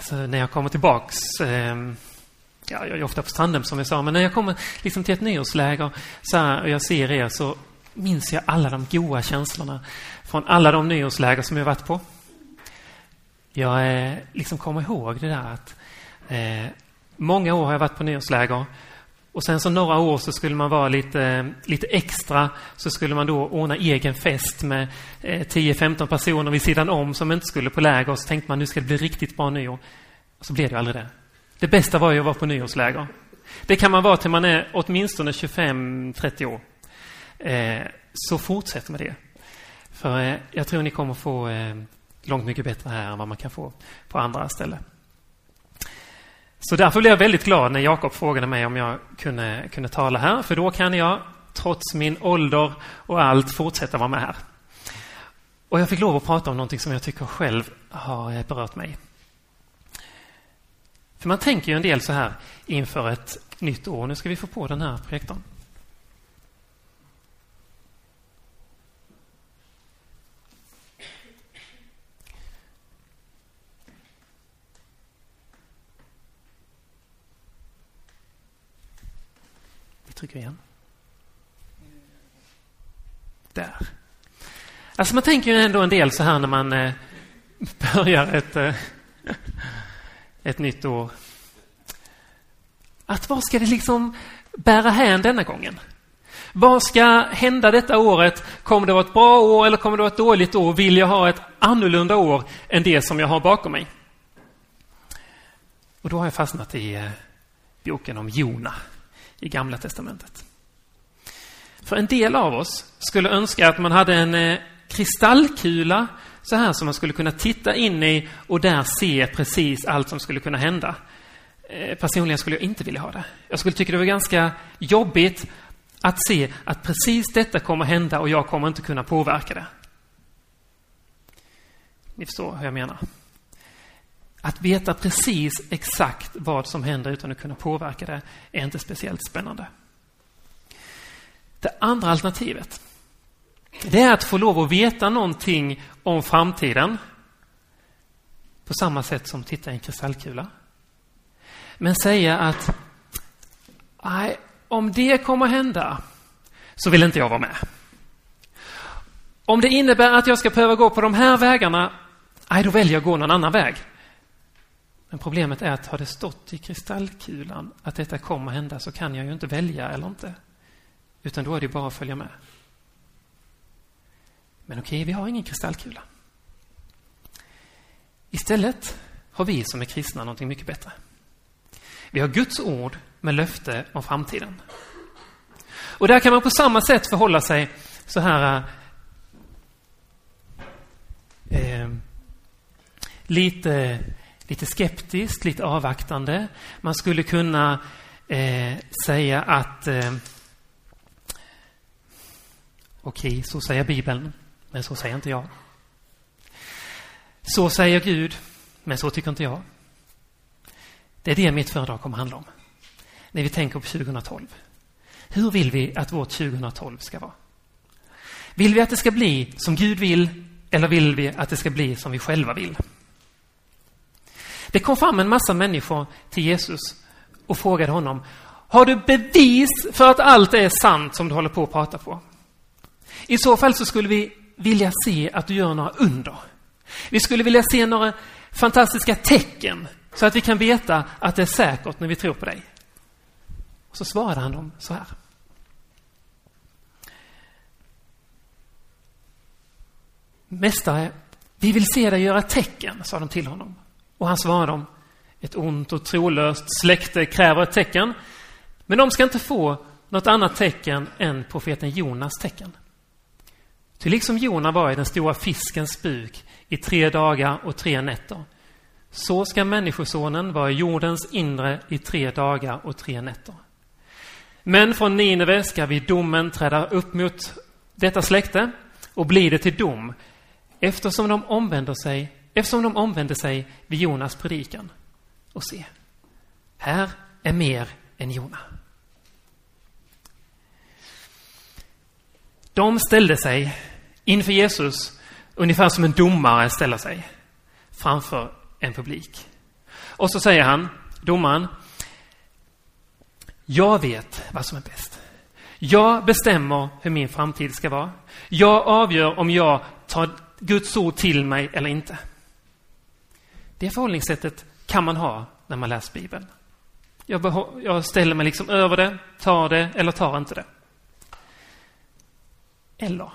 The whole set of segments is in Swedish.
Alltså, när jag kommer tillbaks eh, ja, jag är ofta på Strandhem som jag sa, men när jag kommer liksom till ett nyårsläger så här, och jag ser er så minns jag alla de goda känslorna från alla de nyårsläger som jag varit på. Jag eh, liksom kommer ihåg det där att eh, många år har jag varit på nyårsläger och sen så några år så skulle man vara lite, lite extra så skulle man då ordna egen fest med eh, 10-15 personer vid sidan om som inte skulle på läger och så tänkte man nu ska det bli riktigt bra nyår. Och så blev det aldrig det. Det bästa var ju att vara på nyårsläger. Det kan man vara till man är åtminstone 25-30 år. Eh, så fortsätt med det. För eh, jag tror ni kommer få långt mycket bättre här än vad man kan få på andra ställen. Så därför blev jag väldigt glad när Jakob frågade mig om jag kunde, kunde tala här, för då kan jag, trots min ålder och allt, fortsätta vara med här. Och jag fick lov att prata om någonting som jag tycker själv har eh, berört mig. För man tänker ju en del så här inför ett nytt år. Nu ska vi få på den här projektorn. Trycker igen. Där. Alltså man tänker ju ändå en del så här när man eh, börjar ett eh, ett nytt år. Att vad ska det liksom bära hän denna gången? Vad ska hända detta året? Kommer det vara ett bra år eller kommer det vara ett dåligt år? Vill jag ha ett annorlunda år än det som jag har bakom mig? Och då har jag fastnat i eh, boken om Jona i Gamla Testamentet. För en del av oss skulle önska att man hade en eh, kristallkula så här som man skulle kunna titta in i och där se precis allt som skulle kunna hända. Eh, personligen skulle jag inte vilja ha det. Jag skulle tycka det var ganska jobbigt att se att precis detta kommer hända och jag kommer inte kunna påverka det. Ni förstår hur jag menar. Att veta precis exakt vad som händer utan att kunna påverka det är inte speciellt spännande. Det andra alternativet det är att få lov att veta någonting om framtiden på samma sätt som titta i en kristallkula. Men säga att nej, om det kommer hända så vill inte jag vara med. Om det innebär att jag ska behöva gå på de här vägarna, nej, då väljer jag att gå någon annan väg. Men problemet är att har det stått i kristallkulan att detta kommer hända så kan jag ju inte välja eller inte. Utan då är det bara att följa med. Men okej, vi har ingen kristallkula. Istället har vi som är kristna någonting mycket bättre. Vi har Guds ord med löfte om framtiden. Och där kan man på samma sätt förhålla sig så här eh, lite, lite skeptiskt, lite avvaktande. Man skulle kunna eh, säga att eh, okej, okay, så säger Bibeln. Men så säger inte jag. Så säger Gud, men så tycker inte jag. Det är det mitt föredrag kommer handla om. När vi tänker på 2012. Hur vill vi att vårt 2012 ska vara? Vill vi att det ska bli som Gud vill eller vill vi att det ska bli som vi själva vill? Det kom fram en massa människor till Jesus och frågade honom Har du bevis för att allt är sant som du håller på att prata på? I så fall så skulle vi vilja se att du gör några under. Vi skulle vilja se några fantastiska tecken så att vi kan veta att det är säkert när vi tror på dig. Och så svarade han dem så här. Mästare, vi vill se dig göra tecken, sa de till honom. Och han svarade dem, ett ont och trolöst släkte kräver ett tecken, men de ska inte få något annat tecken än profeten Jonas tecken. Ty liksom Jona var i den stora fiskens buk i tre dagar och tre nätter, så ska Människosonen vara i jordens inre i tre dagar och tre nätter. Men från Nineve ska vid domen träda upp mot detta släkte och bli det till dom, eftersom de omvänder sig, eftersom de omvände sig vid Jonas predikan. Och se, här är mer än Jona. De ställde sig inför Jesus ungefär som en domare ställer sig framför en publik. Och så säger han, domaren, jag vet vad som är bäst. Jag bestämmer hur min framtid ska vara. Jag avgör om jag tar Guds ord till mig eller inte. Det förhållningssättet kan man ha när man läser Bibeln. Jag, jag ställer mig liksom över det, tar det eller tar inte det. Eller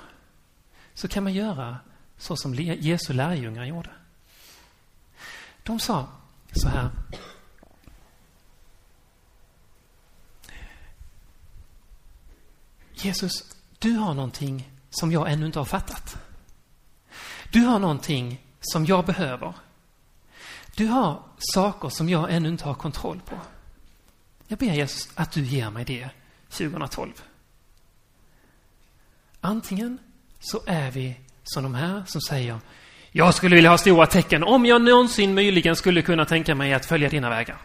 så kan man göra så som Jesu lärjungar gjorde. De sa så här. Jesus, du har någonting som jag ännu inte har fattat. Du har någonting som jag behöver. Du har saker som jag ännu inte har kontroll på. Jag ber Jesus att du ger mig det 2012. Antingen så är vi som de här som säger jag skulle vilja ha stora tecken om jag någonsin möjligen skulle kunna tänka mig att följa dina vägar.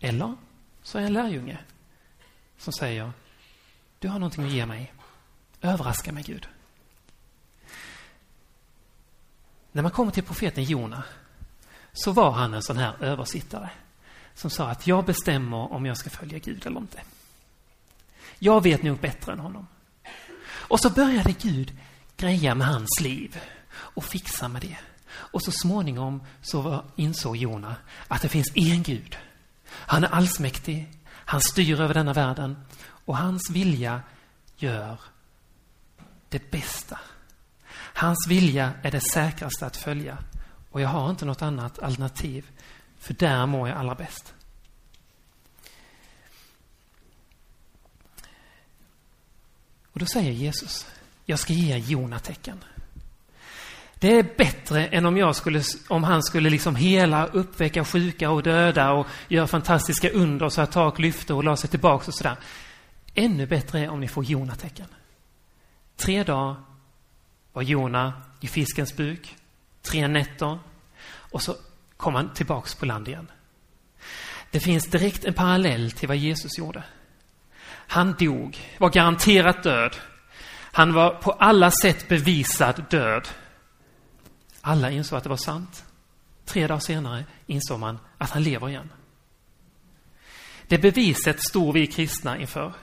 Eller så är jag en lärjunge som säger du har någonting att ge mig. Överraska mig, Gud. När man kommer till profeten Jona så var han en sån här översittare som sa att jag bestämmer om jag ska följa Gud eller inte. Jag vet nog bättre än honom. Och så började Gud greja med hans liv och fixa med det. Och så småningom så insåg Jona att det finns en Gud. Han är allsmäktig, han styr över denna världen och hans vilja gör det bästa. Hans vilja är det säkraste att följa och jag har inte något annat alternativ för där mår jag allra bäst. Och då säger Jesus, jag ska ge Jona tecken. Det är bättre än om, jag skulle, om han skulle liksom hela, uppväcka sjuka och döda och göra fantastiska under så att tak lyfte och la sig tillbaks och sådär. Ännu bättre är om ni får Jona-tecken. Tre dagar var Jona i fiskens buk, tre nätter och så kom han tillbaks på land igen. Det finns direkt en parallell till vad Jesus gjorde. Han dog, var garanterat död. Han var på alla sätt bevisad död. Alla insåg att det var sant. Tre dagar senare insåg man att han lever igen. Det beviset stod vi kristna inför.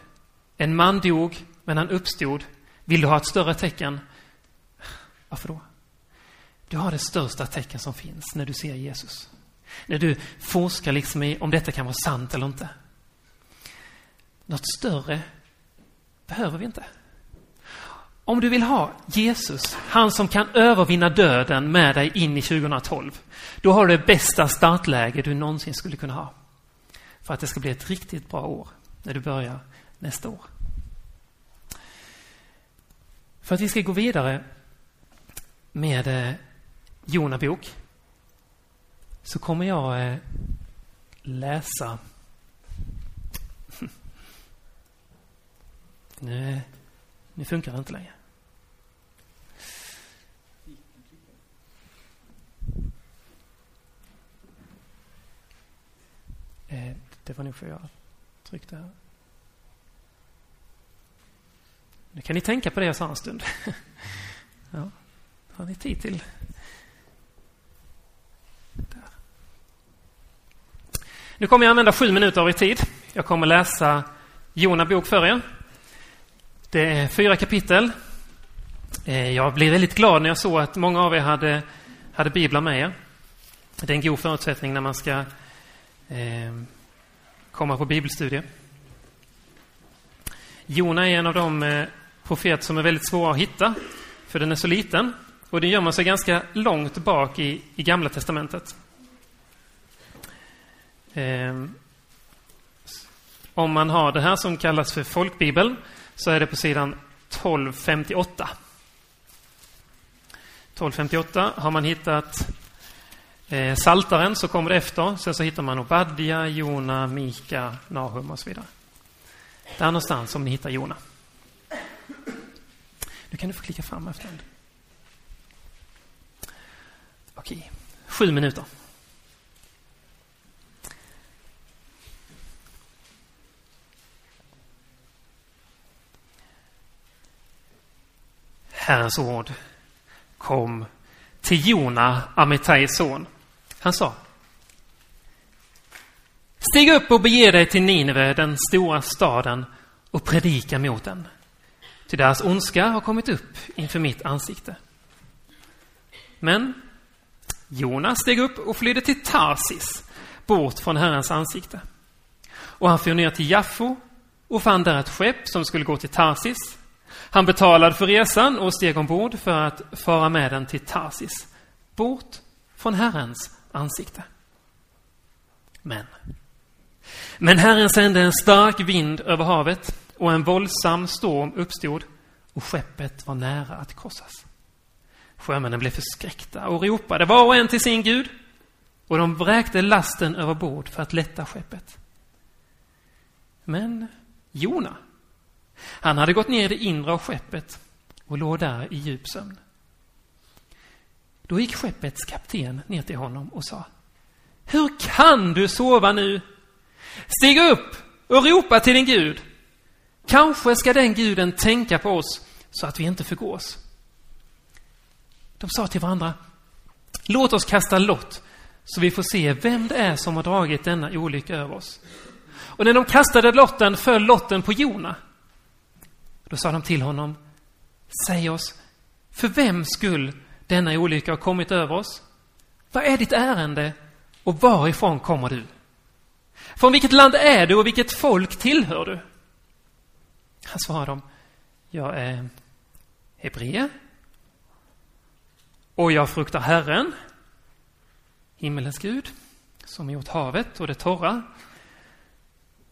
En man dog, men han uppstod. Vill du ha ett större tecken? Varför då? Du har det största tecken som finns när du ser Jesus. När du forskar liksom i om detta kan vara sant eller inte. Något större behöver vi inte. Om du vill ha Jesus, han som kan övervinna döden med dig in i 2012, då har du det bästa startläge du någonsin skulle kunna ha. För att det ska bli ett riktigt bra år när du börjar nästa år. För att vi ska gå vidare med eh, Jonabok. Så kommer jag eh, läsa Nu, nu funkar det inte längre. Eh, det var nog för jag tryckte här. Nu kan ni tänka på det jag sa en stund. ja, har ni tid till? Nu kommer jag använda sju minuter av er tid. Jag kommer läsa Jona bok för er. Det är fyra kapitel. Eh, jag blev väldigt glad när jag såg att många av er hade, hade biblar med er. Det är en god förutsättning när man ska eh, komma på bibelstudie. Jona är en av de eh, profeter som är väldigt svåra att hitta, för den är så liten. Och den gömmer sig ganska långt bak i, i Gamla Testamentet. Eh, om man har det här som kallas för folkbibeln så är det på sidan 1258. 1258 har man hittat eh, Saltaren så kommer det efter. Sen så hittar man Obadja, Jona, Mika, Nahum och så vidare. Där någonstans om ni hittar Jona. Nu kan du få klicka fram efter. Okej, sju minuter. Herrens ord kom till Jona, Amittais son. Han sa Stig upp och bege dig till Nineve, den stora staden, och predika mot den. Till deras ondska har kommit upp inför mitt ansikte. Men Jonas steg upp och flydde till Tarsis, bort från Herrens ansikte. Och han for ner till Jaffo och fann där ett skepp som skulle gå till Tarsis. Han betalade för resan och steg ombord för att fara med den till Tarsis, bort från Herrens ansikte. Men, men Herren sände en stark vind över havet och en våldsam storm uppstod och skeppet var nära att krossas. Sjömännen blev förskräckta och ropade var och en till sin Gud och de vräkte lasten över bord för att lätta skeppet. Men Jona, han hade gått ner i det inre av skeppet och låg där i djup sömn. Då gick skeppets kapten ner till honom och sa Hur kan du sova nu? Stig upp och ropa till din Gud. Kanske ska den guden tänka på oss så att vi inte förgås. De sa till varandra Låt oss kasta lott så vi får se vem det är som har dragit denna olycka över oss. Och när de kastade lotten föll lotten på Jona. Då sa de till honom Säg oss, för vem skull denna olycka har kommit över oss? Vad är ditt ärende och varifrån kommer du? Från vilket land är du och vilket folk tillhör du? Han svarade dem, jag är hebreer och jag fruktar Herren, himmelens Gud, som gjort havet och det torra.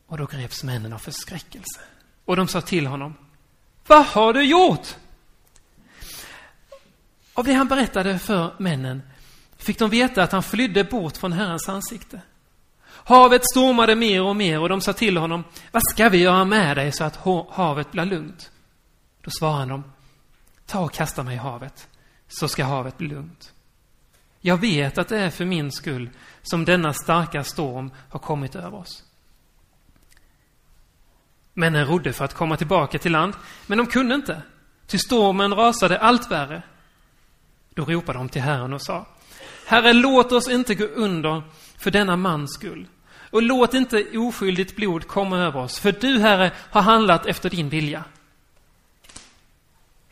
Och då greps männen av förskräckelse. Och de sa till honom, vad har du gjort? Av det han berättade för männen fick de veta att han flydde bort från Herrens ansikte. Havet stormade mer och mer och de sa till honom, vad ska vi göra med dig så att havet blir lugnt? Då svarade de, ta och kasta mig i havet, så ska havet bli lugnt. Jag vet att det är för min skull som denna starka storm har kommit över oss. Männen rodde för att komma tillbaka till land, men de kunde inte, ty stormen rasade allt värre. Då ropade de till Herren och sa, Herre, låt oss inte gå under för denna mans skull. Och låt inte oskyldigt blod komma över oss, för du, Herre, har handlat efter din vilja.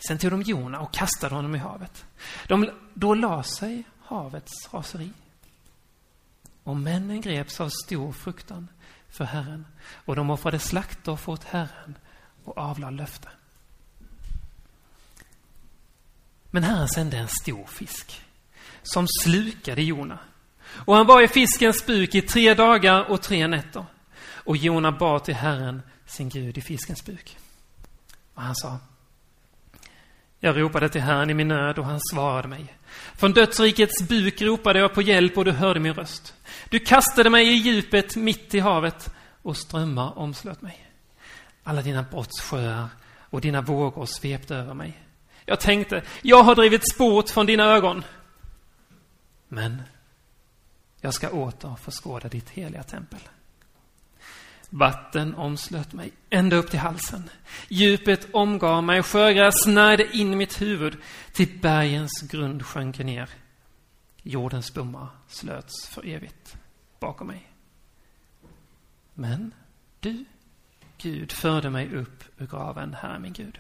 Sen tog de Jona och kastade honom i havet. De, då la sig havets raseri. Och männen greps av stor fruktan för Herren och de offrade slaktoffer åt Herren och avlade löfte. Men Herren sände en stor fisk som slukade Jona. Och han var i fiskens buk i tre dagar och tre nätter. Och Jona bad till Herren, sin Gud, i fiskens buk. Och han sa jag ropade till Herren i min nöd och han svarade mig. Från dödsrikets buk ropade jag på hjälp och du hörde min röst. Du kastade mig i djupet mitt i havet och strömmar omslöt mig. Alla dina brottssjöar och dina vågor svepte över mig. Jag tänkte, jag har drivit sport från dina ögon. Men jag ska åter få skåda ditt heliga tempel. Vatten omslöt mig ända upp till halsen. Djupet omgav mig, sjögräs snärjde in mitt huvud. Till bergens grund sjönk ner. Jordens bommar slöts för evigt bakom mig. Men du, Gud, förde mig upp ur graven, Herre min Gud.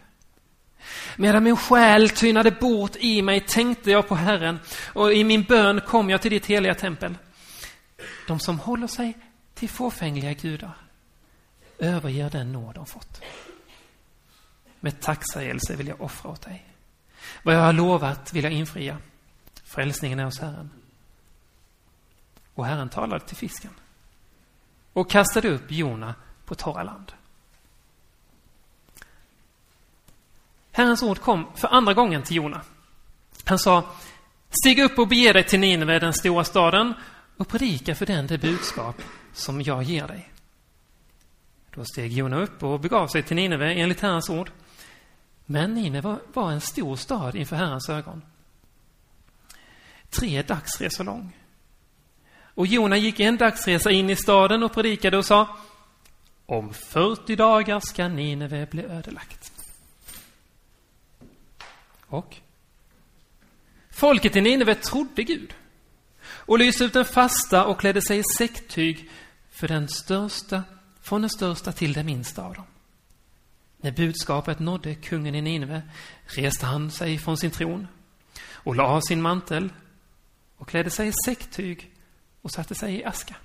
Medan min själ tynade bort i mig tänkte jag på Herren och i min bön kom jag till ditt heliga tempel. De som håller sig till fåfängliga gudar överger den nåd de fått. Med tacksägelse vill jag offra åt dig. Vad jag har lovat vill jag infria. Frälsningen är hos Herren. Och Herren talade till fisken och kastade upp Jona på torra land. Herrens ord kom för andra gången till Jona. Han sa, stig upp och bege dig till Nineve, den stora staden, och predika för den det budskap som jag ger dig. Då steg Jona upp och begav sig till Nineve enligt Herrens ord. Men Nineve var en stor stad inför Herrens ögon. Tre dagsresor lång. Och Jona gick en dagsresa in i staden och predikade och sa Om 40 dagar ska Nineve bli ödelagt. Och folket i Nineve trodde Gud och lyste ut en fasta och klädde sig i säcktyg för den största, från den största till den minsta av dem. När budskapet nådde kungen i Nineve reste han sig från sin tron och la av sin mantel och klädde sig i säcktyg och satte sig i aska.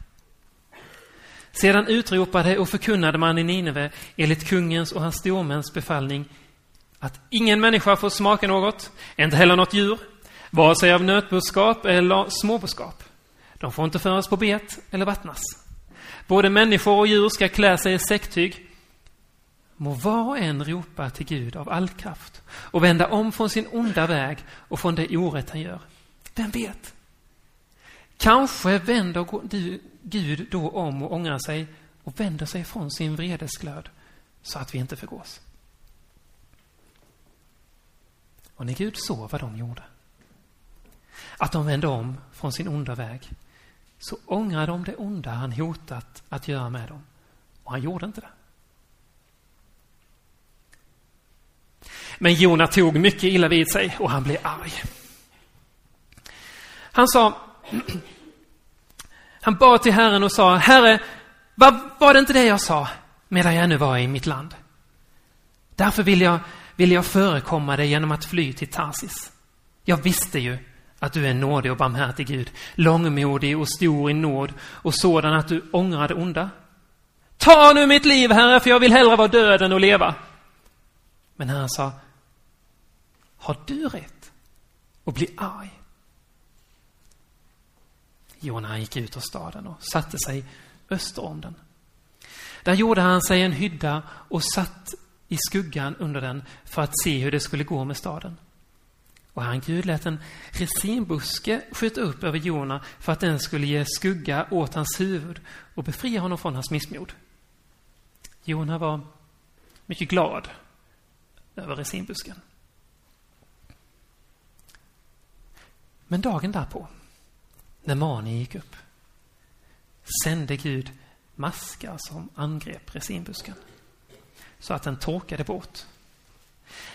Sedan utropade och förkunnade man i Nineve enligt kungens och hans stormäns befallning att ingen människa får smaka något, inte heller något djur, vare sig av nötboskap eller småboskap. De får inte föras på bet eller vattnas. Både människor och djur ska klä sig i säcktyg. Må var och en ropa till Gud av all kraft och vända om från sin onda väg och från det orätt han gör. Vem vet? Kanske vänder Gud då om och ångrar sig och vänder sig från sin vredesglöd så att vi inte förgås. Och när Gud såg vad de gjorde, att de vände om från sin onda väg, så ångrade de det onda han hotat att göra med dem. Och han gjorde inte det. Men Jona tog mycket illa vid sig och han blev arg. Han sa Han bad till Herren och sa, Herre, var, var det inte det jag sa medan jag ännu var i mitt land? Därför vill jag, vill jag förekomma dig genom att fly till Tarsis. Jag visste ju att du är nådig och barmhärtig Gud, långmodig och stor i nåd och sådan att du ångrar det onda. Ta nu mitt liv, Herre, för jag vill hellre vara död än att leva. Men Herren sa, har du rätt att bli arg? Jona gick ut ur staden och satte sig öster om den. Där gjorde han sig en hydda och satt i skuggan under den för att se hur det skulle gå med staden. Och han Gud lät en resinbuske skjuta upp över Jona för att den skulle ge skugga åt hans huvud och befria honom från hans missmod. Jona var mycket glad över resinbusken. Men dagen därpå när Mani gick upp sände Gud maskar som angrep resinbusken så att den torkade bort.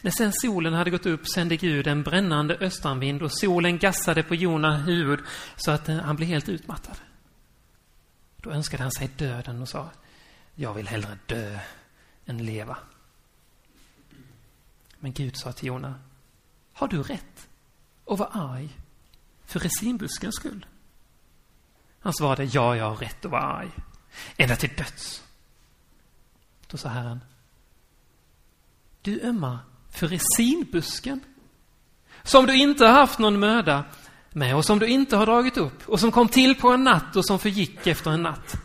När sen solen hade gått upp sände Gud en brännande östanvind och solen gassade på Jona huvud så att eh, han blev helt utmattad. Då önskade han sig döden och sa Jag vill hellre dö än leva. Men Gud sa till Jona Har du rätt att vara arg för resinbuskens skull? Han svarade, ja, jag har rätt att vara arg. Ända till döds. Då sa Herren, du ömmar för resinbusken som du inte har haft någon möda med och som du inte har dragit upp och som kom till på en natt och som förgick efter en natt.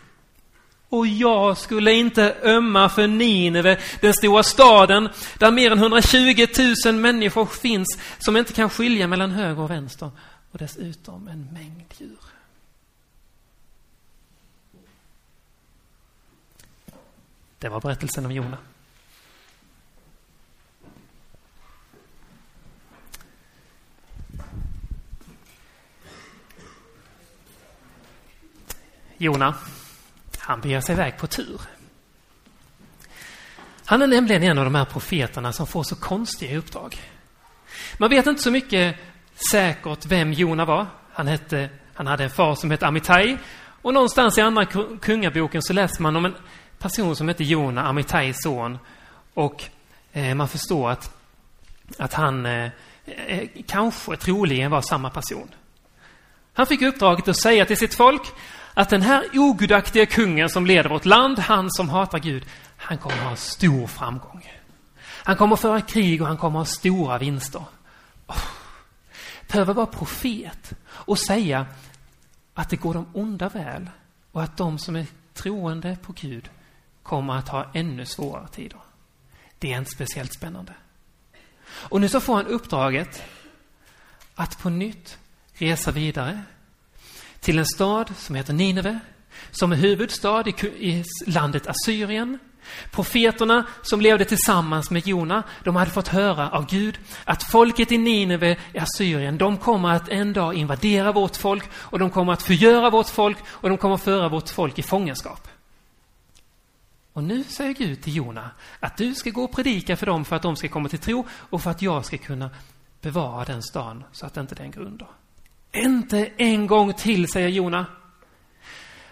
Och jag skulle inte ömma för Nineve, den stora staden där mer än 120 000 människor finns som inte kan skilja mellan höger och vänster och dessutom en mängd djur. Det var berättelsen om Jona. Jona, han beger sig iväg på tur. Han är nämligen en av de här profeterna som får så konstiga uppdrag. Man vet inte så mycket säkert vem Jona var. Han, hette, han hade en far som hette Amitai och någonstans i andra kungaboken så läser man om en person som hette Jona, Amitais son. Och eh, man förstår att, att han eh, eh kanske troligen var samma person. Han fick uppdraget att säga till sitt folk att den här ogudaktiga kungen som leder vårt land, han som hatar Gud, han kommer ha stor framgång. Han kommer föra krig och han kommer ha stora vinster. Oh. Behöver vara profet och säga att det går de onda väl och att de som är troende på Gud kommer att ha ännu svårare tider. Det är inte speciellt spännande. Och nu så får han uppdraget att på nytt resa vidare till en stad som heter Nineve, som är huvudstad i, landet Assyrien. Profeterna som levde tillsammans med Jona, de hade fått höra av Gud att folket i Nineve i Assyrien, de kommer att en dag invadera vårt folk och de kommer att förgöra vårt folk och de kommer att föra vårt folk i fångenskap. Och nu säger Gud till Jona att du ska gå och predika för dem för att de ska komma till tro och för att jag ska kunna bevara den stan så att inte den går under. Inte en gång till, säger Jona.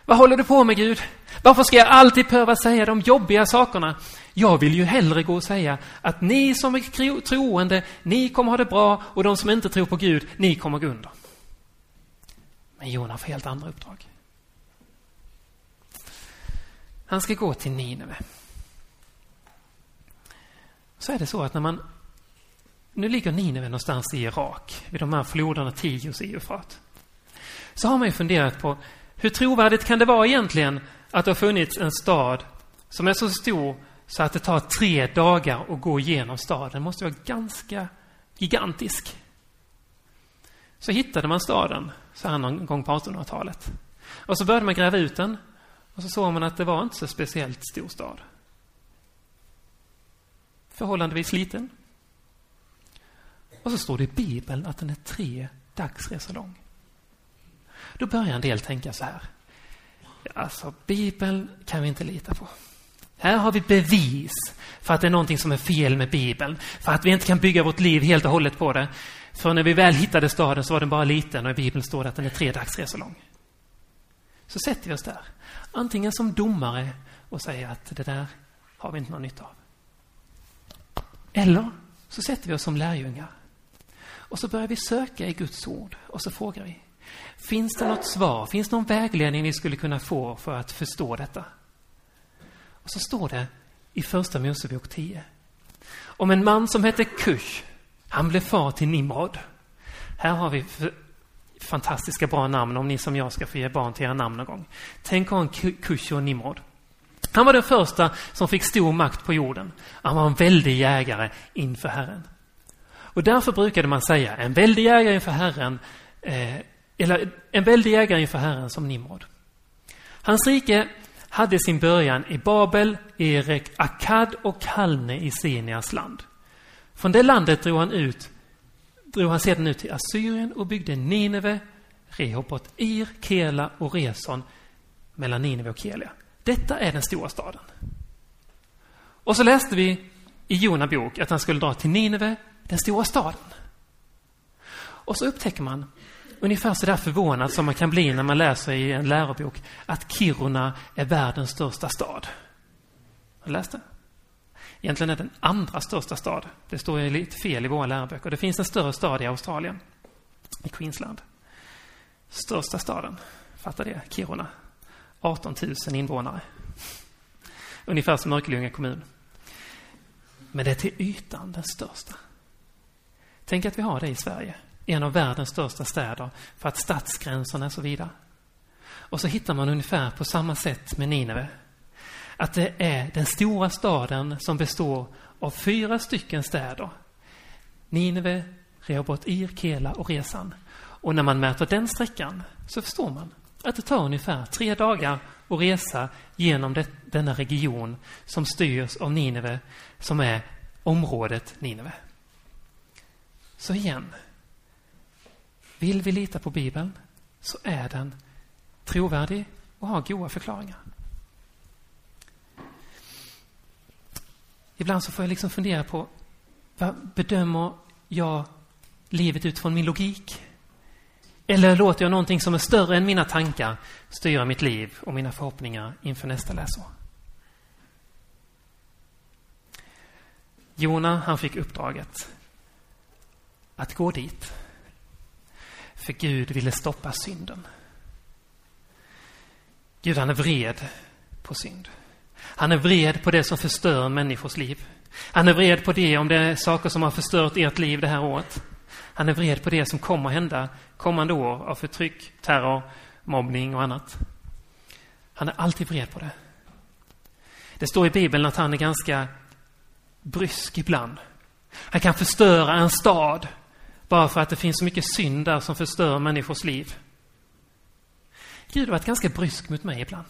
Vad håller du på med Gud? Varför ska jag alltid behöva säga de jobbiga sakerna? Jag vill ju hellre gå och säga att ni som är troende, ni kommer ha det bra och de som inte tror på Gud, ni kommer gå under. Men Jona får helt andra uppdrag. Han ska gå till Nineve. Så är det så att när man... Nu ligger Nineve någonstans i Irak, vid de här floderna Tigris och Eufrat. Så har man ju funderat på hur trovärdigt kan det vara egentligen att det har funnits en stad som är så stor så att det tar tre dagar att gå igenom staden. Den måste vara ganska gigantisk. Så hittade man staden så här någon gång på 1800-talet. Och så började man gräva ut den och så såg man att det var inte så speciellt stor stad. Förhållandevis liten. Och så står det i Bibeln att den är tre dagsresor lång. Då börjar en del tänka så här. Alltså, Bibeln kan vi inte lita på. Här har vi bevis för att det är någonting som är fel med Bibeln. För att vi inte kan bygga vårt liv helt och hållet på det. För när vi väl hittade staden så var den bara liten och i Bibeln står det att den är tre dagsresor lång. Så sätter vi oss där. Antingen som domare och säger att det där har vi inte någon nytta av. Eller så sätter vi oss som lärjungar. Och så börjar vi söka i Guds ord och så frågar vi. Finns det något svar? Finns det någon vägledning vi skulle kunna få för att förstå detta? Och så står det i Första Mosebok 10 om en man som hette Kush. Han blev far till Nimrod. Här har vi fantastiska bra namn om ni som jag ska få ge barn till era namn någon gång. Tänk ha en Kush och Nimrod. Han var den första som fick stor makt på jorden. Han var en väldig jägare inför Herren. Och därför brukade man säga en väldig jägare inför Herren eh, eller en väldig jägare inför Herren som Nimrod. Hans rike hade sin början i Babel, Erek, Akkad och Kalne i Senias land. Från det landet drog han ut drog han sedan ut till Assyrien och byggde Nineve, Rehobot, Ir, Kela och Reson mellan Nineve och Kelia. Detta är den stora staden. Och så läste vi i Jona bok att han skulle dra till Nineve, den stora staden. Och så upptäcker man ungefär så där förvånad som man kan bli när man läser i en lärobok att Kiruna är världens största stad. Har du läst det? Egentligen är den andra största stad. Det står ju lite fel i våra läroböcker. Det finns en större stad i Australien, i Queensland. Största staden, fatta det, Kiruna. 18 000 invånare. Ungefär som Örkelljunga kommun. Men det är till ytan den största. Tänk att vi har det i Sverige en av världens största städer för att stadsgränserna är så vida. Och så hittar man ungefär på samma sätt med Nineve. Att det är den stora staden som består av fyra stycken städer. Nineve, Rehobot, Ir, Kela och Resan. Och när man mäter den sträckan så förstår man att det tar ungefär tre dagar att resa genom det, denna region som styrs av Nineve, som är området Nineve. Så igen, vill vi lita på Bibeln så är den trovärdig och har goda förklaringar. Ibland så får jag liksom fundera på vad bedömer jag livet utifrån min logik? Eller låter jag någonting som är större än mina tankar styra mitt liv och mina förhoppningar inför nästa läsår? Jona, han fick uppdraget att gå dit för Gud ville stoppa synden. Gud, han är vred på synd. Han är vred på det som förstör människors liv. Han är vred på det om det är saker som har förstört ert liv det här året. Han är vred på det som kommer att hända kommande år av förtryck, terror, mobbning och annat. Han är alltid vred på det. Det står i Bibeln att han är ganska brysk ibland. Han kan förstöra en stad bara för att det finns så mycket synd där som förstör människors liv. Gud har varit ganska brysk mot mig ibland.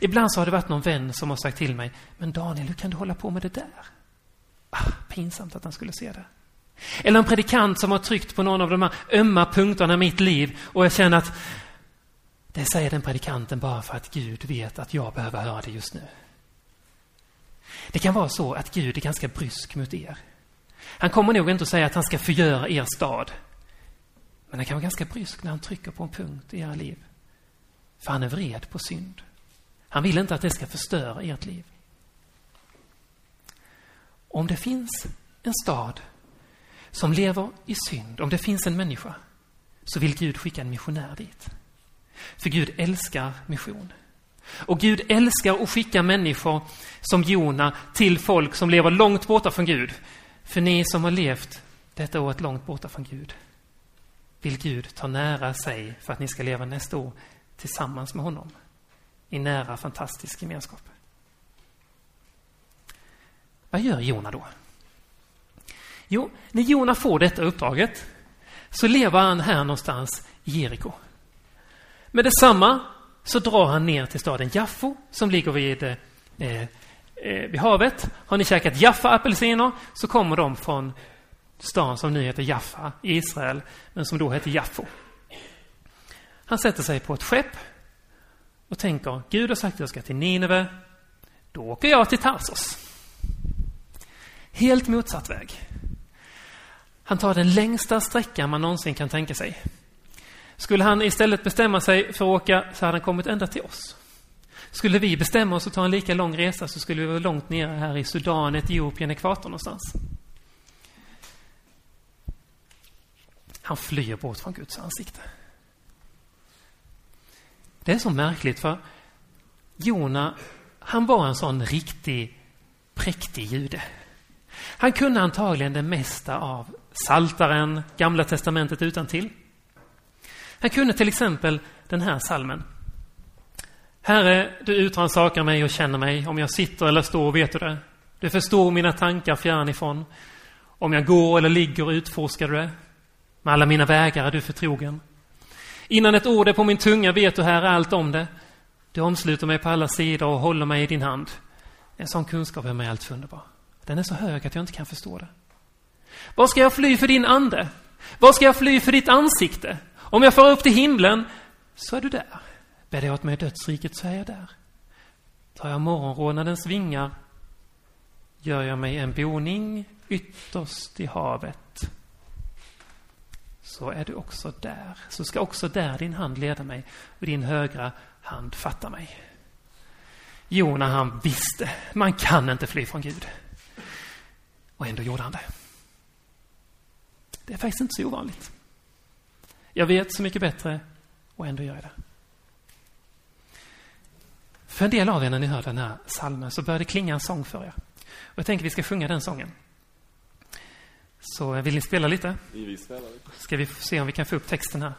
Ibland så har det varit någon vän som har sagt till mig, men Daniel, hur kan du hålla på med det där? Ah, pinsamt att han skulle se det. Eller en predikant som har tryckt på någon av de här ömma punkterna i mitt liv och jag känner att det säger den predikanten bara för att Gud vet att jag behöver höra det just nu. Det kan vara så att Gud är ganska brysk mot er. Han kommer nog inte att säga att han ska förgöra er stad. Men han kan vara ganska brysk när han trycker på en punkt i era liv. För han är vred på synd. Han vill inte att det ska förstöra ert liv. Om det finns en stad som lever i synd, om det finns en människa, så vill Gud skicka en missionär dit. För Gud älskar mission. Och Gud älskar att skicka människor som Jona till folk som lever långt borta från Gud. För ni som har levt detta året långt borta från Gud vill Gud ta nära sig för att ni ska leva nästa år tillsammans med honom i nära fantastisk gemenskap. Vad gör Jona då? Jo, när Jona får detta uppdraget så lever han här någonstans i Jeriko. Med detsamma så drar han ner till staden Jaffo som ligger vid, eh, eh, vid havet. Har ni käkat Jaffa-apelsiner så kommer de från stan som nu heter Jaffa i Israel, men som då hette Jaffo. Han sätter sig på ett skepp och tänker, Gud har sagt att jag ska till Nineve, då åker jag till Tarsos. Helt motsatt väg. Han tar den längsta sträckan man någonsin kan tänka sig. Skulle han istället bestämma sig för att åka så hade han kommit ända till oss. Skulle vi bestämma oss att ta en lika lång resa så skulle vi vara långt nere här i Sudan, Etiopien, ekvator någonstans. Han flyr bort från Guds ansikte. Det är så märkligt för Jona, han var en sån riktig präktig jude. Han kunde antagligen det mesta av Saltaren, Gamla testamentet utan till. Han kunde till exempel den här salmen. Herre, du utransakar mig och känner mig. Om jag sitter eller står vet du det. Du förstår mina tankar fjärran ifrån. Om jag går eller ligger utforskar du det. Med alla mina vägar är du förtrogen. Innan ett ord är på min tunga vet du här allt om det. Du omsluter mig på alla sidor och håller mig i din hand. En sån kunskap är mig alltför underbar. Den är så hög att jag inte kan förstå det. Var ska jag fly för din ande? Var ska jag fly för ditt ansikte? Om jag far upp till himlen så är du där. Bär jag åt mig dödsriket så är jag där. Tar jag morgonrånadens vingar gör jag mig en boning ytterst i havet så är du också där. Så ska också där din hand leda mig och din högra hand fatta mig. Jona han visste, man kan inte fly från Gud. Och ändå gjorde han det. Det är faktiskt inte så ovanligt. Jag vet så mycket bättre och ändå gör jag det. För en del av er när ni hör den här salmen så börjar det klinga en sång för er. Och jag tänker vi ska sjunga den sången. Så vill ni spela lite? Vi vill spela lite. Ska vi se om vi kan få upp texten här.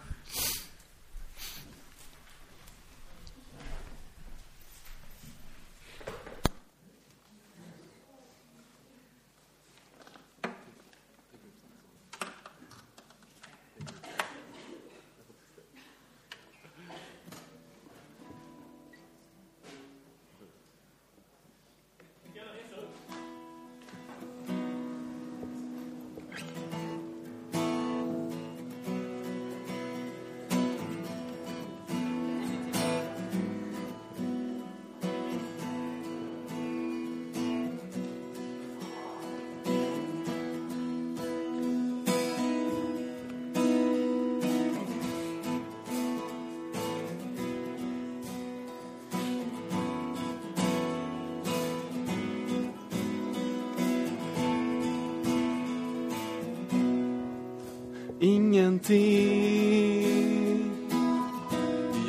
Ingenting.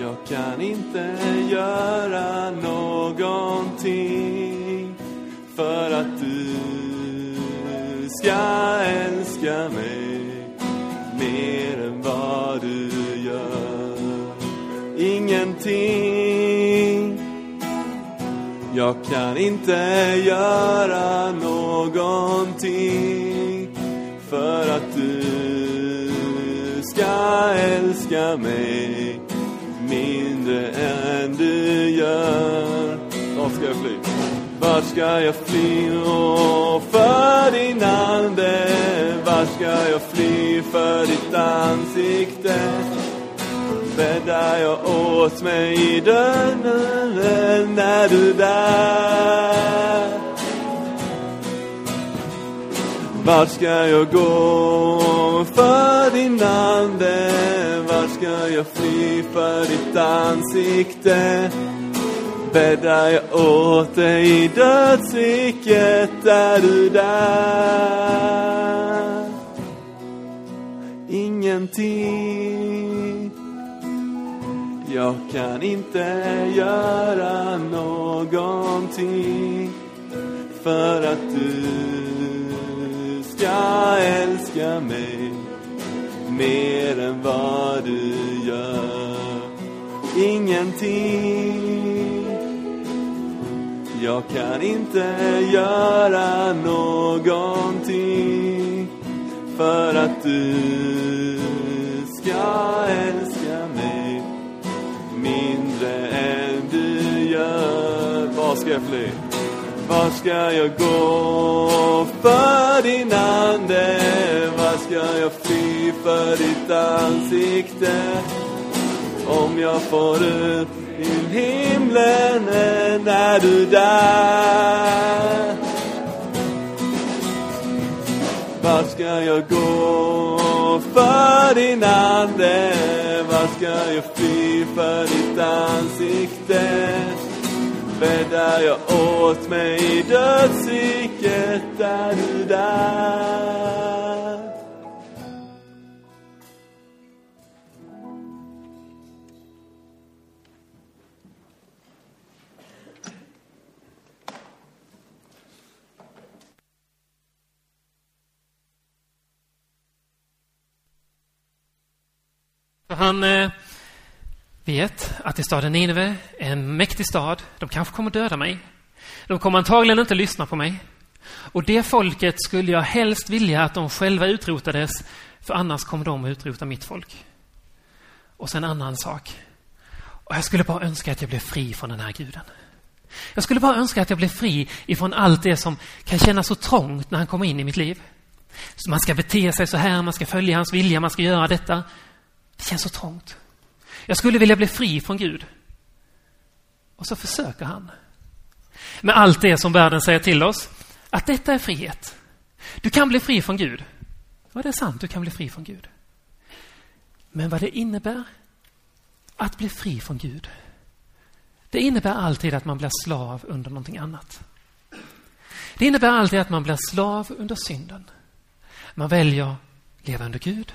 Jag kan inte göra någonting för att du ska älska mig mer än vad du gör. Ingenting. Jag kan inte göra mig mindre än du gör. Vart ska jag fly? Vart ska jag fly och för din ande? Vart ska jag fly för ditt ansikte? Bäddar jag åt mig i dörren när du där? Vart ska jag gå för din ande? Ska jag fly för ditt ansikte? Bäddar jag åt dig i dödsriket, är du där? Ingenting jag kan inte göra någonting för att du ska älska mig mer än vad du gör. Ingenting. Jag kan inte göra någonting för att du ska älska mig mindre än du gör. Var ska jag fly? Var ska jag gå för din ande? Var ska jag fly för ditt ansikte? Om jag får upp till himlen, eh, är du där? Vart ska jag gå för din ande? Vart ska jag fly för ditt ansikte? Bäddar jag åt mig i dödsriket, är du där? Han eh, vet att i staden Nineve, en mäktig stad, de kanske kommer döda mig. De kommer antagligen inte lyssna på mig. Och det folket skulle jag helst vilja att de själva utrotades, för annars kommer de att utrota mitt folk. Och sen en annan sak. Och jag skulle bara önska att jag blev fri från den här guden. Jag skulle bara önska att jag blev fri ifrån allt det som kan kännas så trångt när han kommer in i mitt liv. Så man ska bete sig så här, man ska följa hans vilja, man ska göra detta. Det känns så trångt. Jag skulle vilja bli fri från Gud. Och så försöker han. Med allt det som världen säger till oss, att detta är frihet. Du kan bli fri från Gud. Ja, det är sant, du kan bli fri från Gud. Men vad det innebär att bli fri från Gud, det innebär alltid att man blir slav under någonting annat. Det innebär alltid att man blir slav under synden. Man väljer leva under Gud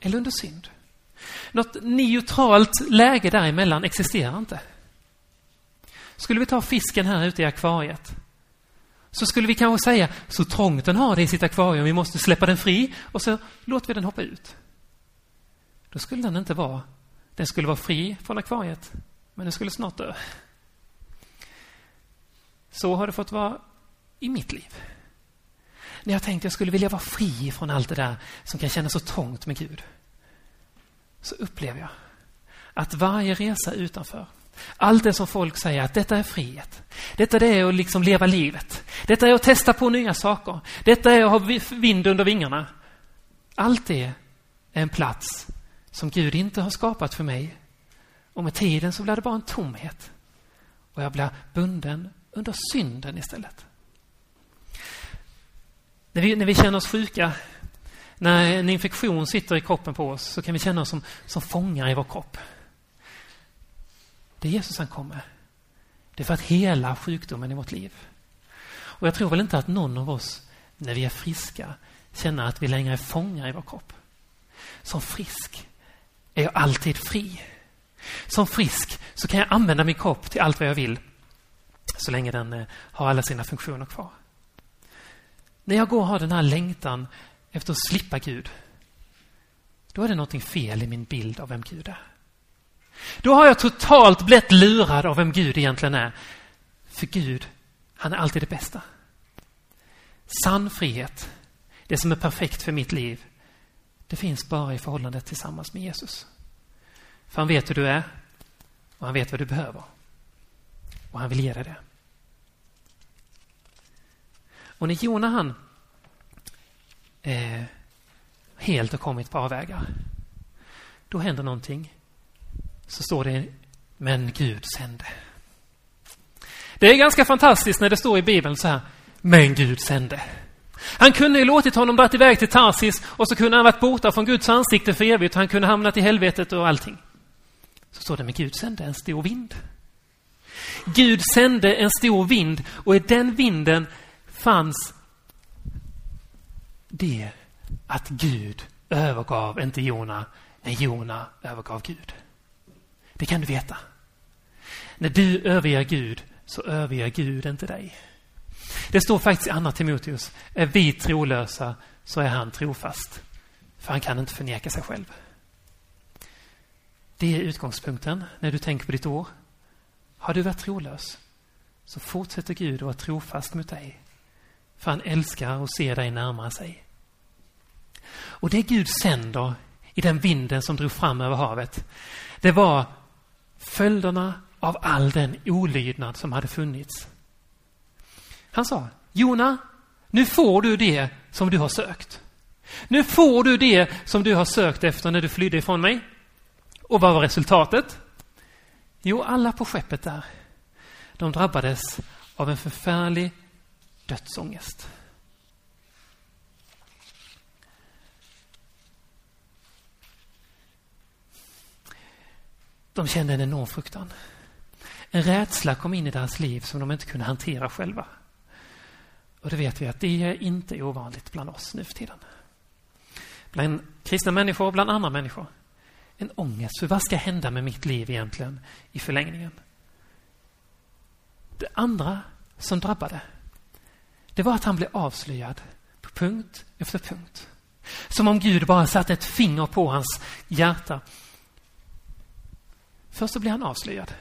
eller under synd. Något neutralt läge däremellan existerar inte. Skulle vi ta fisken här ute i akvariet så skulle vi kanske säga så trångt den har det i sitt akvarium, vi måste släppa den fri och så låter vi den hoppa ut. Då skulle den inte vara, den skulle vara fri från akvariet, men den skulle snart dö. Så har det fått vara i mitt liv. När jag tänkte jag skulle vilja vara fri från allt det där som kan kännas så trångt med Gud så upplever jag att varje resa utanför, allt det som folk säger att detta är frihet, detta är att liksom leva livet, detta är att testa på nya saker, detta är att ha vind under vingarna. Allt det är en plats som Gud inte har skapat för mig. Och med tiden så blir det bara en tomhet. Och jag blir bunden under synden istället. När vi, när vi känner oss sjuka när en infektion sitter i kroppen på oss så kan vi känna oss som, som fångar i vår kropp. Det är Jesus han kommer. Det är för att hela sjukdomen i vårt liv. Och jag tror väl inte att någon av oss, när vi är friska, känner att vi längre är fångar i vår kropp. Som frisk är jag alltid fri. Som frisk så kan jag använda min kropp till allt vad jag vill så länge den eh, har alla sina funktioner kvar. När jag går och har den här längtan efter att slippa Gud, då är det någonting fel i min bild av vem Gud är. Då har jag totalt blivit lurad av vem Gud egentligen är. För Gud, han är alltid det bästa. Sann frihet, det som är perfekt för mitt liv, det finns bara i förhållandet tillsammans med Jesus. För han vet hur du är och han vet vad du behöver. Och han vill ge dig det. Och när Jona han eh, helt och kommit på avvägar. Då händer någonting. Så står det, men Gud sände. Det är ganska fantastiskt när det står i Bibeln så här, men Gud sände. Han kunde ju låtit honom dra iväg till Tarsis och så kunde han varit borta från Guds ansikte för evigt och han kunde hamnat i helvetet och allting. Så står det, men Gud sände en stor vind. Gud sände en stor vind och i den vinden fanns det att Gud övergav inte Jona, men Jona övergav Gud. Det kan du veta. När du överger Gud så överger Gud inte dig. Det står faktiskt i Andra Timoteus, är vi trolösa så är han trofast. För han kan inte förneka sig själv. Det är utgångspunkten när du tänker på ditt år. Har du varit trolös så fortsätter Gud att vara trofast mot dig. För han älskar och ser dig närma sig. Och det Gud sänder i den vinden som drog fram över havet, det var följderna av all den olydnad som hade funnits. Han sa, Jona, nu får du det som du har sökt. Nu får du det som du har sökt efter när du flydde ifrån mig. Och vad var resultatet? Jo, alla på skeppet där, de drabbades av en förfärlig dödsångest. De kände en enorm fruktan. En rädsla kom in i deras liv som de inte kunde hantera själva. Och det vet vi att det är inte ovanligt bland oss nu för tiden. Bland kristna människor och bland andra människor. En ångest för vad ska hända med mitt liv egentligen i förlängningen? Det andra som drabbade, det var att han blev avslöjad på punkt efter punkt. Som om Gud bara satte ett finger på hans hjärta. Först så blev han avslöjad.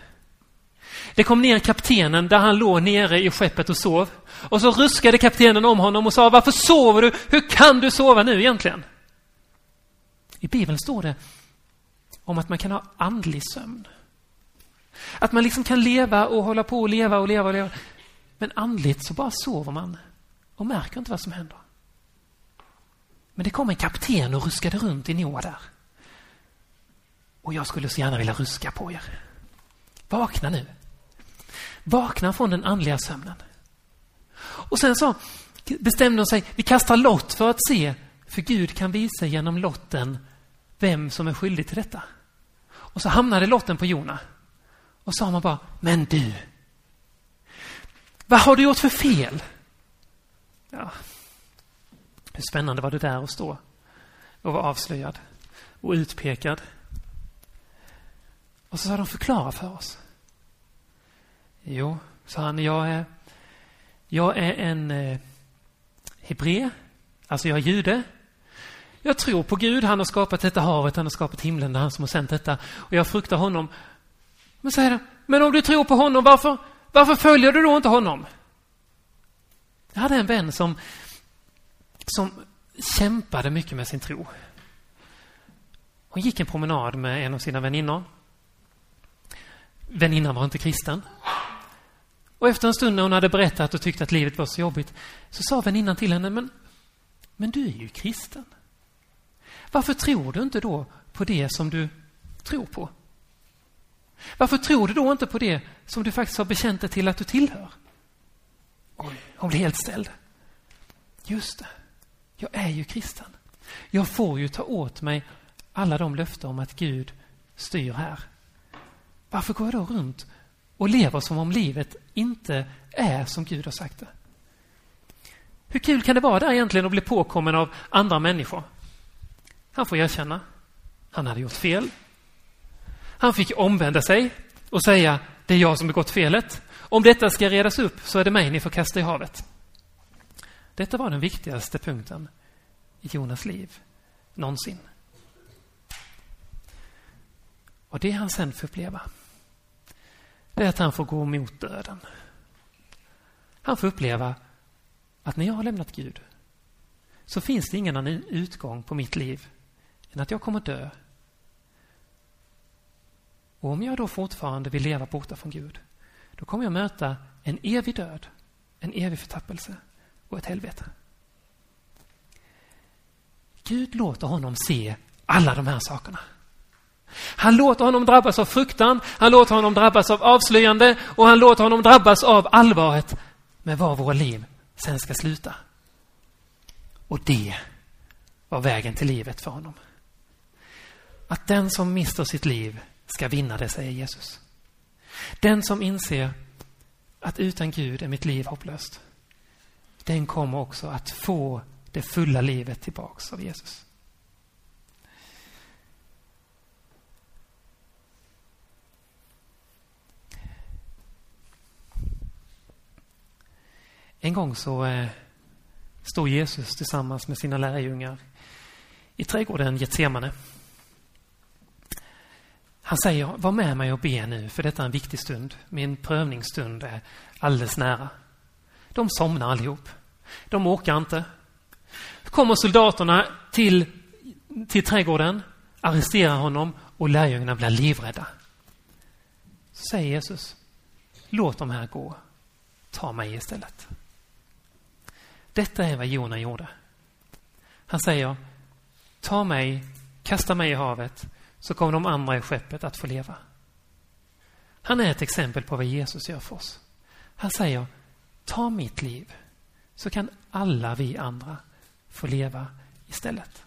Det kom ner kaptenen där han låg nere i skeppet och sov. Och så ruskade kaptenen om honom och sa, varför sover du? Hur kan du sova nu egentligen? I Bibeln står det om att man kan ha andlig sömn. Att man liksom kan leva och hålla på och leva och leva och leva. Men andligt så bara sover man och märker inte vad som händer. Men det kom en kapten och ruskade runt i Noa där. Och jag skulle så gärna vilja ruska på er. Vakna nu. Vakna från den andliga sömnen. Och sen så bestämde de sig, vi kastar lott för att se, för Gud kan visa genom lotten vem som är skyldig till detta. Och så hamnade lotten på Jona. Och sa man bara, men du, vad har du gjort för fel? Ja, hur spännande var det där att stå och vara avslöjad och utpekad. Och så sa de, förklara för oss. Jo, sa han, jag är, jag är en eh, hebré, alltså jag är jude. Jag tror på Gud, han har skapat detta havet, han har skapat himlen, det är han som har sänt detta. Och jag fruktar honom. Men säger han, men om du tror på honom, varför, varför följer du då inte honom? Jag hade en vän som, som kämpade mycket med sin tro. Hon gick en promenad med en av sina väninnor. Väninnan var inte kristen. Och efter en stund när hon hade berättat och tyckte att livet var så jobbigt så sa väninnan till henne, men, men du är ju kristen. Varför tror du inte då på det som du tror på? Varför tror du då inte på det som du faktiskt har bekänt dig till att du tillhör? Oj, hon blev helt ställd. Just det, jag är ju kristen. Jag får ju ta åt mig alla de löften om att Gud styr här. Varför går jag då runt och lever som om livet inte är som Gud har sagt det? Hur kul kan det vara där egentligen att bli påkommen av andra människor? Han får erkänna. Han hade gjort fel. Han fick omvända sig och säga det är jag som begått felet. Om detta ska redas upp så är det mig ni får kasta i havet. Detta var den viktigaste punkten i Jonas liv någonsin. Och det han sen får uppleva det är att han får gå mot döden. Han får uppleva att när jag har lämnat Gud så finns det ingen annan utgång på mitt liv än att jag kommer dö. Och om jag då fortfarande vill leva borta från Gud, då kommer jag möta en evig död, en evig förtappelse och ett helvete. Gud låter honom se alla de här sakerna. Han låter honom drabbas av fruktan, han låter honom drabbas av avslöjande och han låter honom drabbas av allvaret med var våra liv sen ska sluta. Och det var vägen till livet för honom. Att den som mister sitt liv ska vinna det, säger Jesus. Den som inser att utan Gud är mitt liv hopplöst, den kommer också att få det fulla livet tillbaks av Jesus. En gång så eh, stod Jesus tillsammans med sina lärjungar i trädgården Getsemane. Han säger, var med mig och be nu, för detta är en viktig stund. Min prövningsstund är alldeles nära. De somnar allihop. De orkar inte. Kommer soldaterna till, till trädgården, arresterar honom och lärjungarna blir livrädda. Så säger Jesus, låt dem här gå. Ta mig istället. Detta är vad Jona gjorde. Han säger, ta mig, kasta mig i havet, så kommer de andra i skeppet att få leva. Han är ett exempel på vad Jesus gör för oss. Han säger, ta mitt liv, så kan alla vi andra få leva istället.